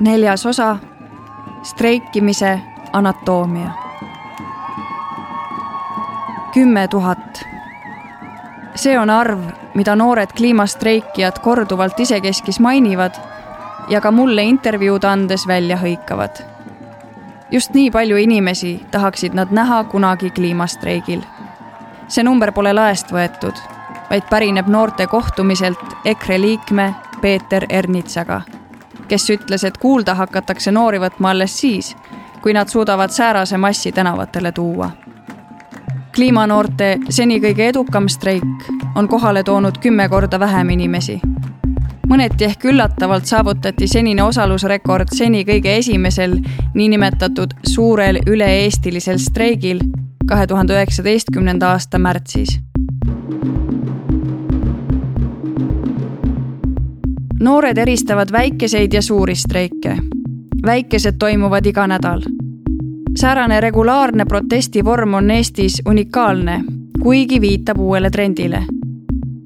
neljas osa, streikimise anatoomia. kümme tuhat. see on arv, mida noored kliimastreikijad korduvalt isekeskis mainivad ja ka mulle intervjuud andes välja hõikavad. just nii palju inimesi tahaksid nad näha kunagi kliimastreigil. see number pole laest võetud, vaid pärineb noorte kohtumiselt EKRE liikme Peeter Ernitsaga kes ütles, et kuulda hakatakse noori võtma alles siis, kui nad suudavad säärase massi tänavatele tuua. kliimanoorte seni kõige edukam streik on kohale toonud kümme korda vähem inimesi. mõneti ehk üllatavalt saavutati senine osalusrekord seni kõige esimesel niinimetatud suurel üle-eestilisel streigil kahe tuhande üheksateistkümnenda aasta märtsis noored eristavad väikeseid ja suuri streike. väikesed toimuvad iga nädal. säärane regulaarne protestivorm on Eestis unikaalne, kuigi viitab uuele trendile.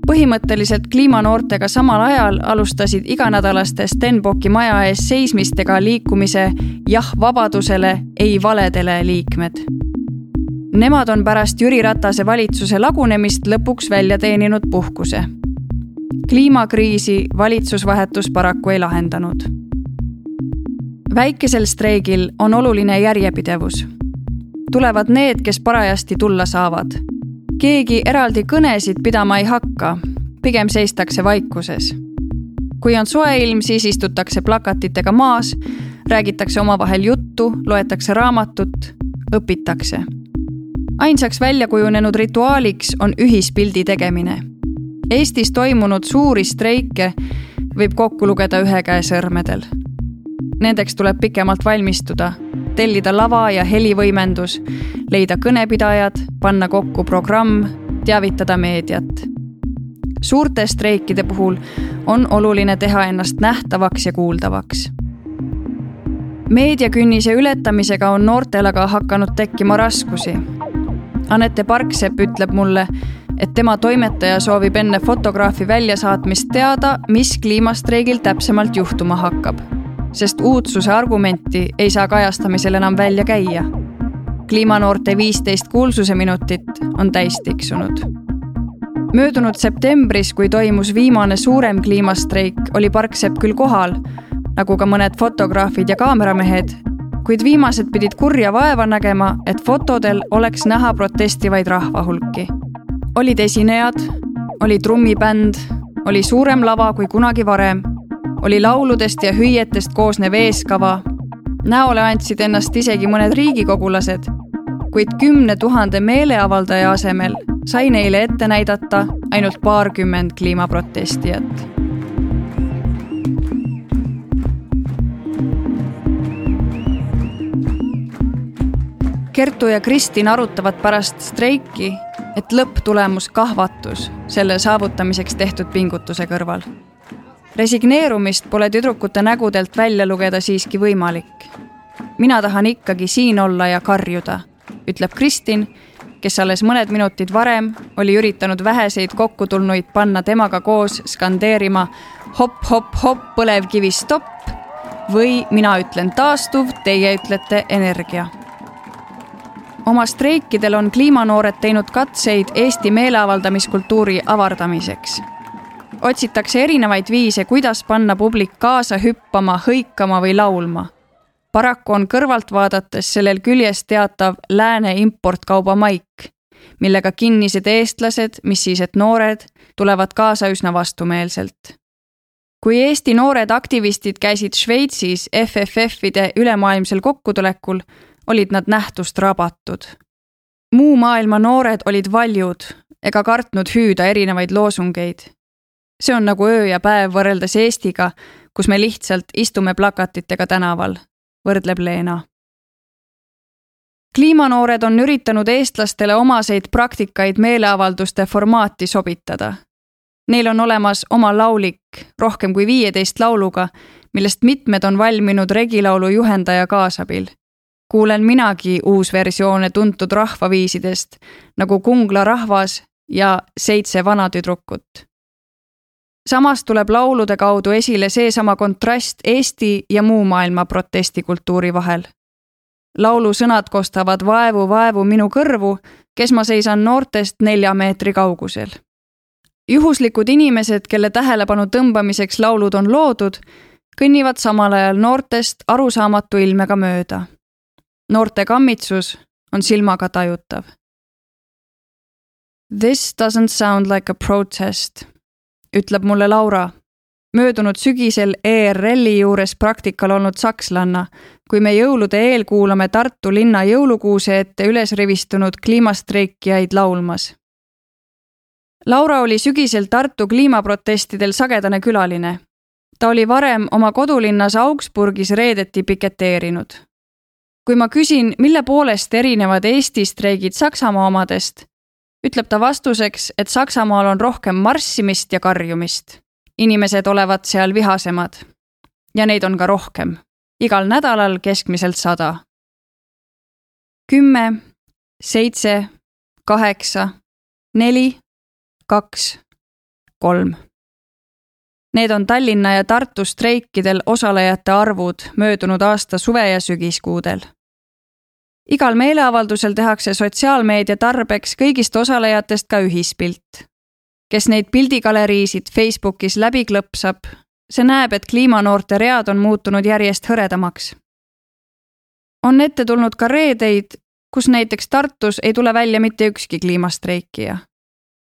põhimõtteliselt kliimanoortega samal ajal alustasid iganädalaste Stenbocki maja ees seismistega liikumise Jah vabadusele, ei valedele liikmed Nemad on pärast Jüri Ratase valitsuse lagunemist lõpuks välja teeninud puhkuse kliimakriisi valitsusvahetus paraku ei lahendanud. väikesel streigil on oluline järjepidevus. tulevad need, kes parajasti tulla saavad. keegi eraldi kõnesid pidama ei hakka, pigem seistakse vaikuses. kui on soe ilm, siis istutakse plakatitega maas, räägitakse omavahel juttu, loetakse raamatut, õpitakse ainsaks välja kujunenud rituaaliks on ühispildi tegemine Eestis toimunud suuri streike võib kokku lugeda ühe käe sõrmedel. Nendeks tuleb pikemalt valmistuda, tellida lava ja helivõimendus, leida kõnepidajad, panna kokku programm, teavitada meediat. suurte streikide puhul on oluline teha ennast nähtavaks ja kuuldavaks. meediakünnise ületamisega on noortel aga hakanud tekkima raskusi. Anette Parksepp ütleb mulle, et tema toimetaja soovib enne fotograafi väljasaatmist teada, mis kliimastreigil täpsemalt juhtuma hakkab. sest uudsuse argumenti ei saa kajastamisel enam välja käia. kliimanoorte viisteist kuulsuse minutit on täis tiksunud. möödunud septembris, kui toimus viimane suurem kliimastreik, oli Parksepp küll kohal, nagu ka mõned fotograafid ja kaameramehed, kuid viimased pidid kurja vaeva nägema, et fotodel oleks näha protestivaid rahvahulki olid esinejad, oli trummibänd, oli suurem lava kui kunagi varem, oli lauludest ja hüüetest koosnev eeskava. näole andsid ennast isegi mõned riigikogulased, kuid kümne tuhande meeleavaldaja asemel sai neile ette näidata ainult paarkümmend kliimaprotestijat Kertu ja Kristin arutavad pärast streiki, et lõpptulemus kahvatus selle saavutamiseks tehtud pingutuse kõrval. resigneerumist pole tüdrukute nägudelt välja lugeda siiski võimalik. mina tahan ikkagi siin olla ja karjuda, ütleb Kristin, kes alles mõned minutid varem oli üritanud väheseid kokkutulnuid panna temaga koos skandeerima hopp-hopp-hopp põlevkivi stopp või mina ütlen taastuv, teie ütlete energia oma streikidel on kliimanoored teinud katseid Eesti meeleavaldamiskultuuri avardamiseks. otsitakse erinevaid viise, kuidas panna publik kaasa hüppama, hõikama või laulma. paraku on kõrvalt vaadates sellel küljes teatav lääne importkauba maik, millega kinnised eestlased, mis siis, et noored, tulevad kaasa üsna vastumeelselt kui Eesti noored aktivistid käisid Šveitsis FFF-ide ülemaailmsel kokkutulekul, olid nad nähtust rabatud. muu maailma noored olid valjud ega kartnud hüüda erinevaid loosungeid. see on nagu öö ja päev võrreldes Eestiga, kus me lihtsalt istume plakatitega tänaval, võrdleb Leena. kliimanoored on üritanud eestlastele omaseid praktikaid meeleavalduste formaati sobitada. Neil on olemas oma laulik rohkem kui viieteist lauluga, millest mitmed on valminud regilaulu juhendaja kaasabil kuulen minagi uusversioone tuntud rahvaviisidest nagu Kungla rahvas ja Seitse vanatüdrukut. samas tuleb laulude kaudu esile seesama kontrast Eesti ja muu maailma protestikultuuri vahel. laulu sõnad kostavad vaevu, vaevu minu kõrvu, kes ma seisan noortest nelja meetri kaugusel. juhuslikud inimesed, kelle tähelepanu tõmbamiseks laulud on loodud, kõnnivad samal ajal noortest arusaamatu ilmega mööda. Noorte kammitsus on silmaga tajutav. This doesn't sound like a protest ütleb mulle Laura, möödunud sügisel ERL-i juures praktikal olnud sakslanna, kui me jõulude eel kuulame Tartu linna jõulukuuse ette üles rivistunud kliimastreikijaid laulmas. Laura oli sügisel Tartu kliimaprotestidel sagedane külaline. ta oli varem oma kodulinnas Augsburgis reedeti piketeerinud. Kui ma küsin, mille poolest erinevad Eesti streigid Saksamaa omadest, ütleb ta vastuseks, et Saksamaal on rohkem marssimist ja karjumist. inimesed olevat seal vihasemad. ja neid on ka rohkem, igal nädalal keskmiselt sada. kümme, seitse, kaheksa, neli, kaks, kolm. Need on Tallinna ja Tartu streikidel osalejate arvud möödunud aasta suve- ja sügiskuudel igal meeleavaldusel tehakse sotsiaalmeedia tarbeks kõigist osalejatest ka ühispilt. kes neid pildigaleriisid Facebookis läbi klõpsab, see näeb, et kliimanoorte read on muutunud järjest hõredamaks. on ette tulnud ka reedeid, kus näiteks Tartus ei tule välja mitte ükski kliimastreikija.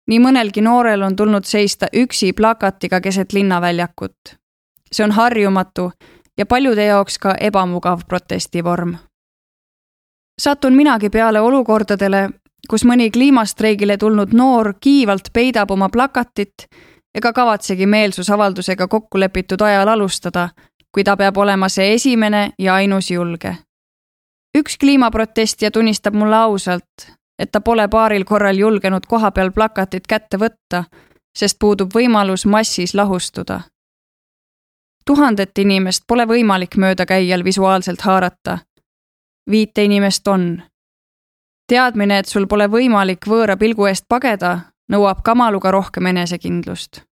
Nii mõnelgi noorel on tulnud seista üksi plakatiga keset linnaväljakut. see on harjumatu ja paljude jaoks ka ebamugav protestivorm satun minagi peale olukordadele, kus mõni kliimastreigile tulnud noor kiivalt peidab oma plakatit ega kavatsegi meelsusavaldusega kokku lepitud ajal alustada, kui ta peab olema see esimene ja ainus julge. üks kliimaprotestija tunnistab mulle ausalt, et ta pole paaril korral julgenud kohapeal plakatit kätte võtta, sest puudub võimalus massis lahustuda. tuhandet inimest pole võimalik möödakäijal visuaalselt haarata viite inimest on. teadmine, et sul pole võimalik võõra pilgu eest pageda, nõuab kamaluga rohkem enesekindlust.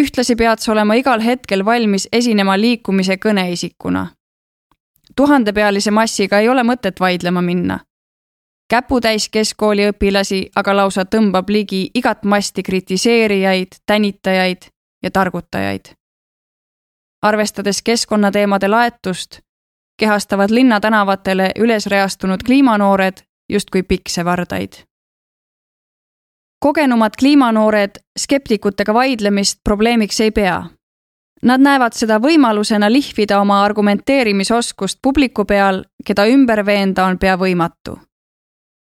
ühtlasi pead sa olema igal hetkel valmis esinema liikumise kõneisikuna. tuhandepealise massiga ei ole mõtet vaidlema minna. Käputäis keskkooliõpilasi aga lausa tõmbab ligi igat masti kritiseerijaid, tänitajaid ja targutajaid arvestades keskkonnateemade laetust, kehastavad linnatänavatele üles reastunud kliimanoored justkui piksevardaid. kogenumad kliimanoored skeptikutega vaidlemist probleemiks ei pea. Nad näevad seda võimalusena lihvida oma argumenteerimisoskust publiku peal, keda ümber veenda on pea võimatu.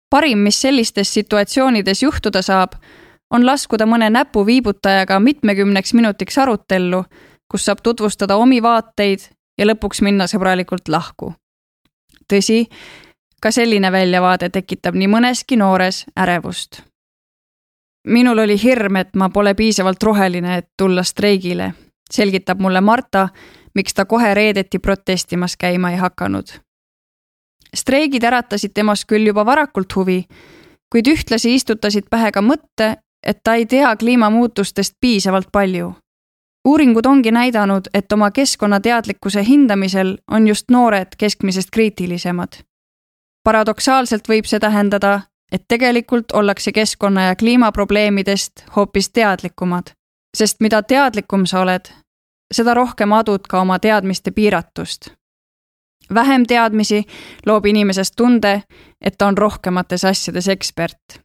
Parim, mis sellistes situatsioonides juhtuda saab, on laskuda mõne näpuviibutajaga mitmekümneks minutiks arutellu, kus saab tutvustada omi vaateid ja lõpuks minna sõbralikult lahku. tõsi, ka selline väljavaade tekitab nii mõneski noores ärevust. minul oli hirm, et ma pole piisavalt roheline, et tulla streigile, selgitab mulle Marta, miks ta kohe reedeti protestimas käima ei hakanud. Streigid äratasid temas küll juba varakult huvi, kuid ühtlasi istutasid pähe ka mõtte, et ta ei tea kliimamuutustest piisavalt palju uuringud ongi näidanud, et oma keskkonnateadlikkuse hindamisel on just noored keskmisest kriitilisemad. paradoksaalselt võib see tähendada, et tegelikult ollakse keskkonna ja kliimaprobleemidest hoopis teadlikumad, sest mida teadlikum sa oled, seda rohkem adud ka oma teadmiste piiratust. Vähem teadmisi loob inimesest tunde, et ta on rohkemates asjades ekspert,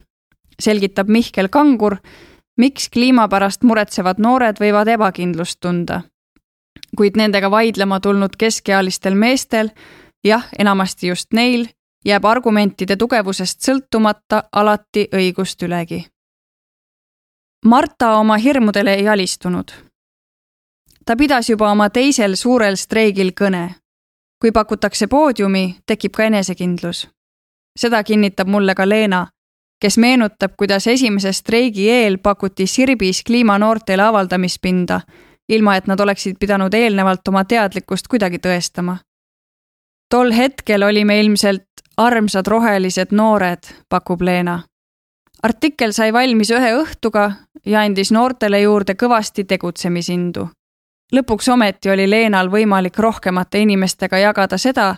selgitab Mihkel Kangur miks kliima pärast muretsevad noored võivad ebakindlust tunda. kuid nendega vaidlema tulnud keskealistel meestel, jah, enamasti just neil, jääb argumentide tugevusest sõltumata alati õigust ülegi. Marta oma hirmudele ei alistunud. ta pidas juba oma teisel suurel streigil kõne. Kui pakutakse poodiumi, tekib ka enesekindlus. seda kinnitab mulle ka Leena, kes meenutab, kuidas esimese streigi eel pakuti Sirbis kliimanoortele avaldamispinda, ilma et nad oleksid pidanud eelnevalt oma teadlikkust kuidagi tõestama. tol hetkel olime ilmselt armsad rohelised noored, pakub Leena. artikkel sai valmis ühe õhtuga ja andis noortele juurde kõvasti tegutsemisindu. Lõpuks ometi oli Leenal võimalik rohkemate inimestega jagada seda,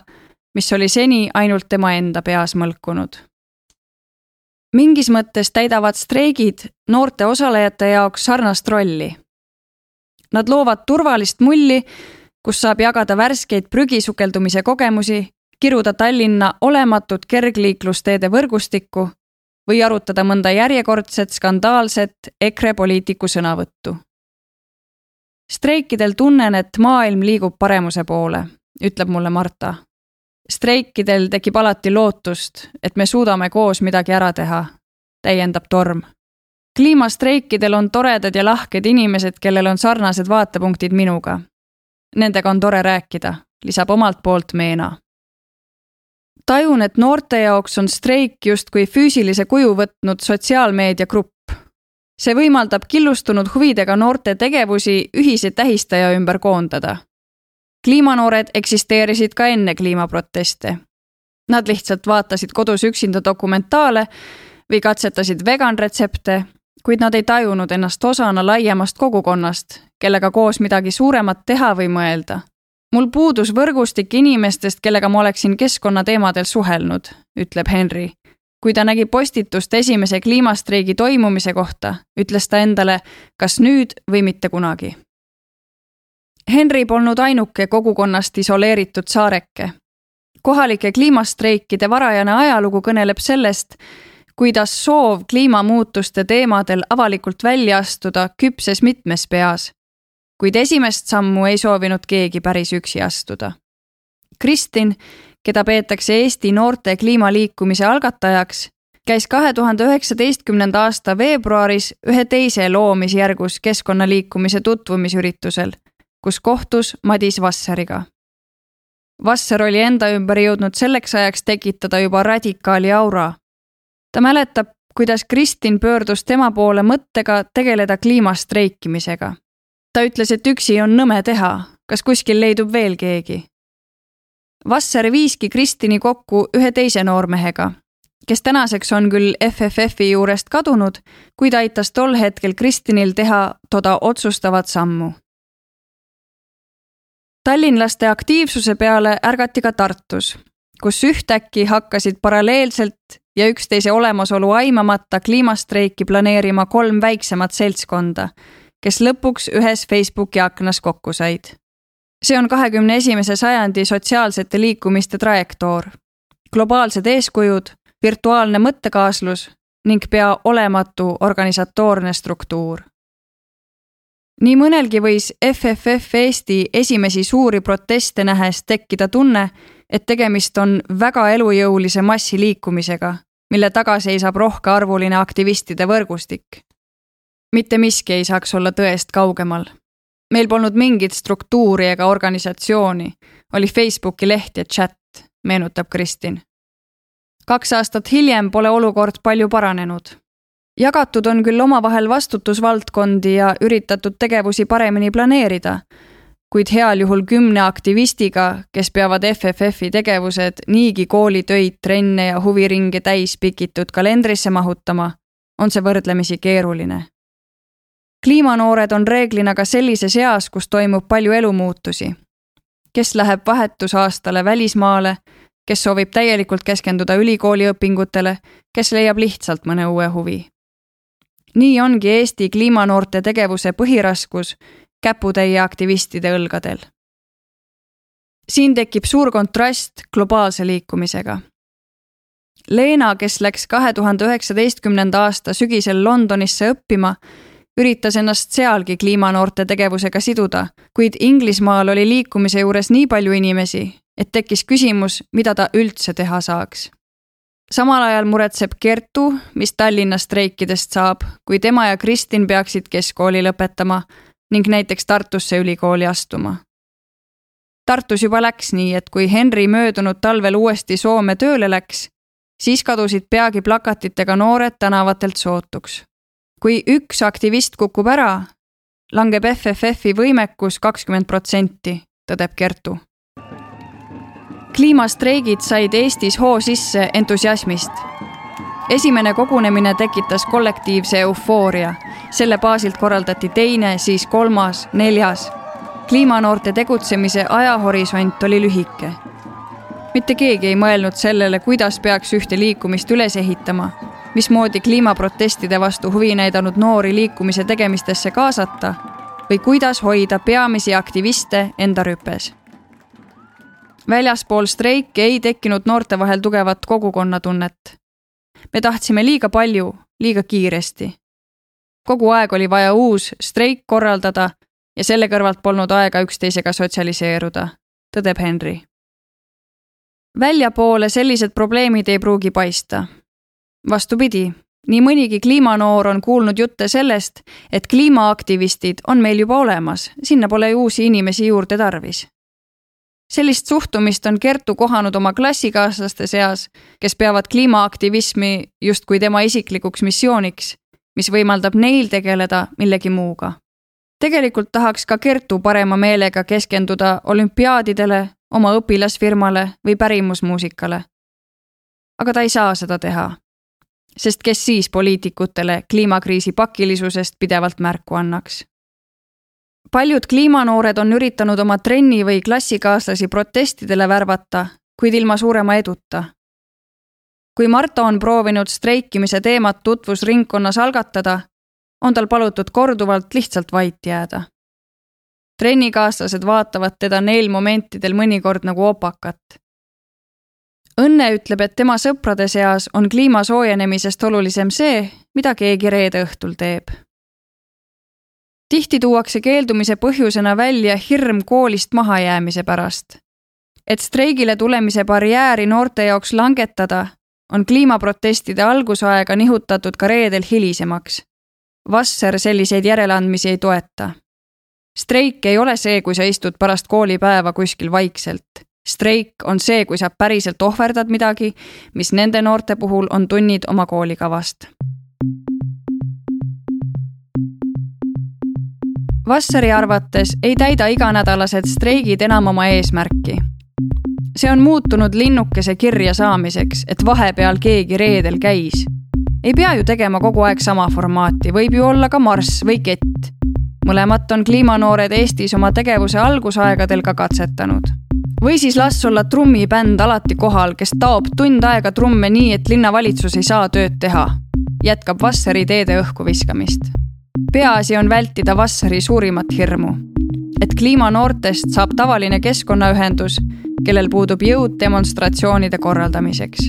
mis oli seni ainult tema enda peas mõlkunud. mingis mõttes täidavad streigid noorte osalejate jaoks sarnast rolli. Nad loovad turvalist mulli, kus saab jagada värskeid prügisukeldumise kogemusi, kiruda Tallinna olematut kergliiklusteede võrgustikku või arutada mõnda järjekordset skandaalset EKRE poliitiku sõnavõttu. Streikidel tunnen, et maailm liigub paremuse poole, ütleb mulle Marta. streikidel tekib alati lootust, et me suudame koos midagi ära teha, täiendab Torm. kliimastreikidel on toredad ja lahked inimesed, kellel on sarnased vaatepunktid minuga. Nendega on tore rääkida, lisab omalt poolt Meena tajun, et noorte jaoks on streik justkui füüsilise kuju võtnud sotsiaalmeediagrupp. See võimaldab killustunud huvidega noorte tegevusi ühise tähistaja ümber koondada. kliimanoored eksisteerisid ka enne kliimaproteste. Nad lihtsalt vaatasid kodus üksinda dokumentaale või katsetasid vegan retsepte, kuid nad ei tajunud ennast osana laiemast kogukonnast, kellega koos midagi suuremat teha või mõelda mul puudus võrgustik inimestest, kellega ma oleksin keskkonnateemadel suhelnud, ütleb Henry. Kui ta nägi postitust esimese kliimastreigi toimumise kohta, ütles ta endale, kas nüüd või mitte kunagi. Henry polnud ainuke kogukonnast isoleeritud saareke. kohalike kliimastreikide varajane ajalugu kõneleb sellest, kuidas soov kliimamuutuste teemadel avalikult välja astuda küpses mitmes peas kuid esimest sammu ei soovinud keegi päris üksi astuda. Kristin, keda peetakse Eesti noorte kliimaliikumise algatajaks, käis kahe tuhande üheksateistkümnenda aasta veebruaris ühe teise loomisjärgus keskkonnaliikumise tutvumisüritusel, kus kohtus Madis Vasseriga. Vasser oli enda ümber jõudnud selleks ajaks tekitada juba radikaali aura. ta mäletab, kuidas Kristin pöördus tema poole mõttega tegeleda kliimastreikimisega ta ütles, et üksi on nõme teha, kas kuskil leidub veel keegi. Vasser viiski Kristini kokku ühe teise noormehega, kes tänaseks on küll FFF-i juurest kadunud, kuid aitas tol hetkel Kristinil teha toda otsustavat sammu. tallinlaste aktiivsuse peale ärgati ka Tartus, kus ühtäkki hakkasid paralleelselt ja üksteise olemasolu aimamata kliimastreiki planeerima kolm väiksemat seltskonda kes lõpuks ühes Facebooki aknas kokku said. See on kahekümne esimese sajandi sotsiaalsete liikumiste trajektoor. globaalsed eeskujud, virtuaalne mõttekaaslus ning pea olematu organisatoorne struktuur. nii mõnelgi võis FFF Eesti esimesi suuri proteste nähes tekkida tunne, et tegemist on väga elujõulise massiliikumisega, mille taga seisab rohkearvuline aktivistide võrgustik mitte miski ei saaks olla tõest kaugemal. Meil polnud mingit struktuuri ega organisatsiooni, oli Facebooki leht ja chat, meenutab Kristin. kaks aastat hiljem pole olukord palju paranenud. jagatud on küll omavahel vastutusvaldkondi ja üritatud tegevusi paremini planeerida, kuid heal juhul kümne aktivistiga, kes peavad FFF-i tegevused niigi koolitöid, trenne ja huviringe täis pikitud kalendrisse mahutama, on see võrdlemisi keeruline kliimanoored on reeglina ka sellises eas, kus toimub palju elumuutusi. kes läheb vahetusaastale välismaale, kes soovib täielikult keskenduda ülikooliõpingutele, kes leiab lihtsalt mõne uue huvi. nii ongi Eesti kliimanoorte tegevuse põhiraskus käputäie aktivistide õlgadel. siin tekib suur kontrast globaalse liikumisega Leena, kes läks kahe tuhande üheksateistkümnenda aasta sügisel Londonisse õppima, üritas ennast sealgi kliimanoorte tegevusega siduda, kuid Inglismaal oli liikumise juures nii palju inimesi, et tekkis küsimus, mida ta üldse teha saaks. samal ajal muretseb Kertu, mis Tallinna streikidest saab, kui tema ja Kristin peaksid keskkooli lõpetama ning näiteks Tartusse ülikooli astuma. Tartus juba läks nii, et kui Henri möödunud talvel uuesti Soome tööle läks, siis kadusid peagi plakatitega noored tänavatelt sootuks kui üks aktivist kukub ära, langeb FFF-i võimekus kakskümmend protsenti, tõdeb Kertu. kliimastreigid said Eestis hoo sisse entusiasmist. esimene kogunemine tekitas kollektiivse eufooria. selle baasilt korraldati teine, siis kolmas, neljas. kliimanoorte tegutsemise ajahorisont oli lühike. mitte keegi ei mõelnud sellele, kuidas peaks ühte liikumist üles ehitama, mismoodi kliimaprotestide vastu huvi näidanud noori liikumise tegemistesse kaasata või kuidas hoida peamisi aktiviste enda rüpes. väljaspool streiki ei tekkinud noorte vahel tugevat kogukonnatunnet me tahtsime liiga palju, liiga kiiresti. kogu aeg oli vaja uus streik korraldada ja selle kõrvalt polnud aega üksteisega sotsialiseeruda, tõdeb Henry. väljapoole sellised probleemid ei pruugi paista. Vastupidi, nii mõnigi kliimanoor on kuulnud jutte sellest, et kliimaaktivistid on meil juba olemas, sinna pole uusi inimesi juurde tarvis sellist suhtumist on Kertu kohanud oma klassikaaslaste seas, kes peavad kliimaaktivismi justkui tema isiklikuks missiooniks, mis võimaldab neil tegeleda millegi muuga. tegelikult tahaks ka Kertu parema meelega keskenduda olümpiaadidele, oma õpilasfirmale või pärimusmuusikale. aga ta ei saa seda teha. Sest kes siis poliitikutele kliimakriisi pakilisusest pidevalt märku annaks paljud kliimanoored on üritanud oma trenni või klassikaaslasi protestidele värvata, kuid ilma suurema eduta. kui Marta on proovinud streikimise teemat tutvusringkonnas algatada, on tal palutud korduvalt lihtsalt vait jääda. trennikaaslased vaatavad teda neil momentidel mõnikord nagu opakat. Õnne ütleb, et tema sõprade seas on kliima soojenemisest olulisem see, mida keegi reede õhtul teeb tihti tuuakse keeldumise põhjusena välja hirm koolist mahajäämise pärast. et streigile tulemise barjääri noorte jaoks langetada, on kliimaprotestide algusaega nihutatud ka reedel hilisemaks. Vasser selliseid järeleandmisi ei toeta. streik ei ole see, kui sa istud pärast koolipäeva kuskil vaikselt. Streik on see, kui sa päriselt ohverdad midagi, mis nende noorte puhul on tunnid oma koolikavast Vassari arvates ei täida iganädalased streigid enam oma eesmärki. see on muutunud linnukese kirja saamiseks, et vahepeal keegi reedel käis. ei pea ju tegema kogu aeg sama formaati, võib ju olla ka marss või kett. mõlemat on kliimanoored Eestis oma tegevuse algusaegadel ka katsetanud. Või siis las olla trummibänd alati kohal, kes taob tund aega trumme nii, et linnavalitsus ei saa tööd teha. jätkab Vassari teede õhku viskamist peaasi on vältida Vassari suurimat hirmu, et kliimanoortest saab tavaline keskkonnaühendus, kellel puudub jõud demonstratsioonide korraldamiseks.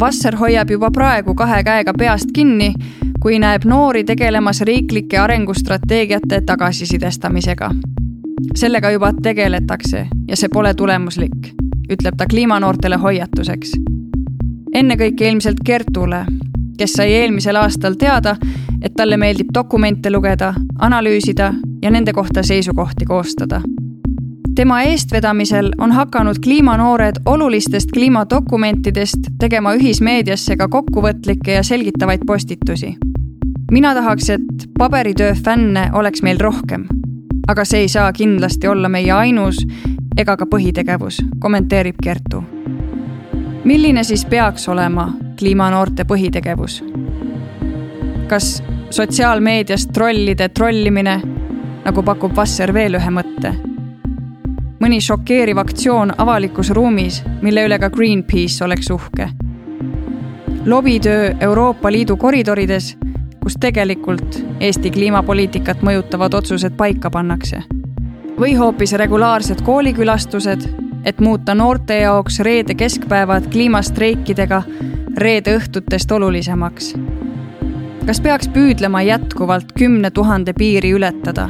Vasser hoiab juba praegu kahe käega peast kinni, kui näeb noori tegelemas riiklike arengustrateegiate tagasisidestamisega. Sellega juba tegeletakse ja see pole tulemuslik, ütleb ta kliimanoortele hoiatuseks. ennekõike ilmselt Kertule, kes sai eelmisel aastal teada, et talle meeldib dokumente lugeda, analüüsida ja nende kohta seisukohti koostada. tema eestvedamisel on hakanud kliimanoored olulistest kliimadokumentidest tegema ühismeediasse ka kokkuvõtlikke ja selgitavaid postitusi. mina tahaks, et paberitöö fänne oleks meil rohkem. Aga see ei saa kindlasti olla meie ainus ega ka põhitegevus, kommenteerib Kertu. milline siis peaks olema kliimanoorte põhitegevus? kas sotsiaalmeedias trollide trollimine, nagu pakub Vasser veel ühe mõtte? mõni šokeeriv aktsioon avalikus ruumis, mille üle ka Greenpeace oleks uhke. lobitöö Euroopa Liidu koridorides, kus tegelikult Eesti kliimapoliitikat mõjutavad otsused paika pannakse. või hoopis regulaarsed koolikülastused, et muuta noorte jaoks reede keskpäevad kliimastreikidega reede õhtutest olulisemaks kas peaks püüdlema jätkuvalt kümne tuhande piiri ületada?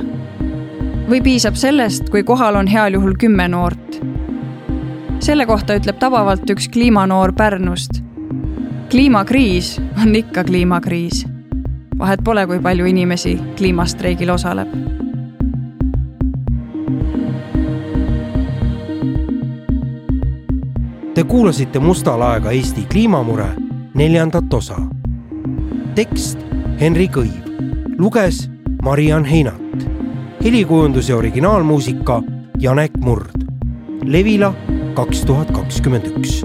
või piisab sellest, kui kohal on heal juhul kümme noort? selle kohta ütleb tabavalt üks kliimanoor Pärnust. kliimakriis on ikka kliimakriis. Vahet pole, kui palju inimesi kliimastreigil osaleb. Te kuulasite Musta laega Eesti kliimamure neljandat osa. Tekst Henri Kõiv, luges Mariann Heinat, helikujundus ja originaalmuusika Janek Murd. Levila kaks tuhat kakskümmend üks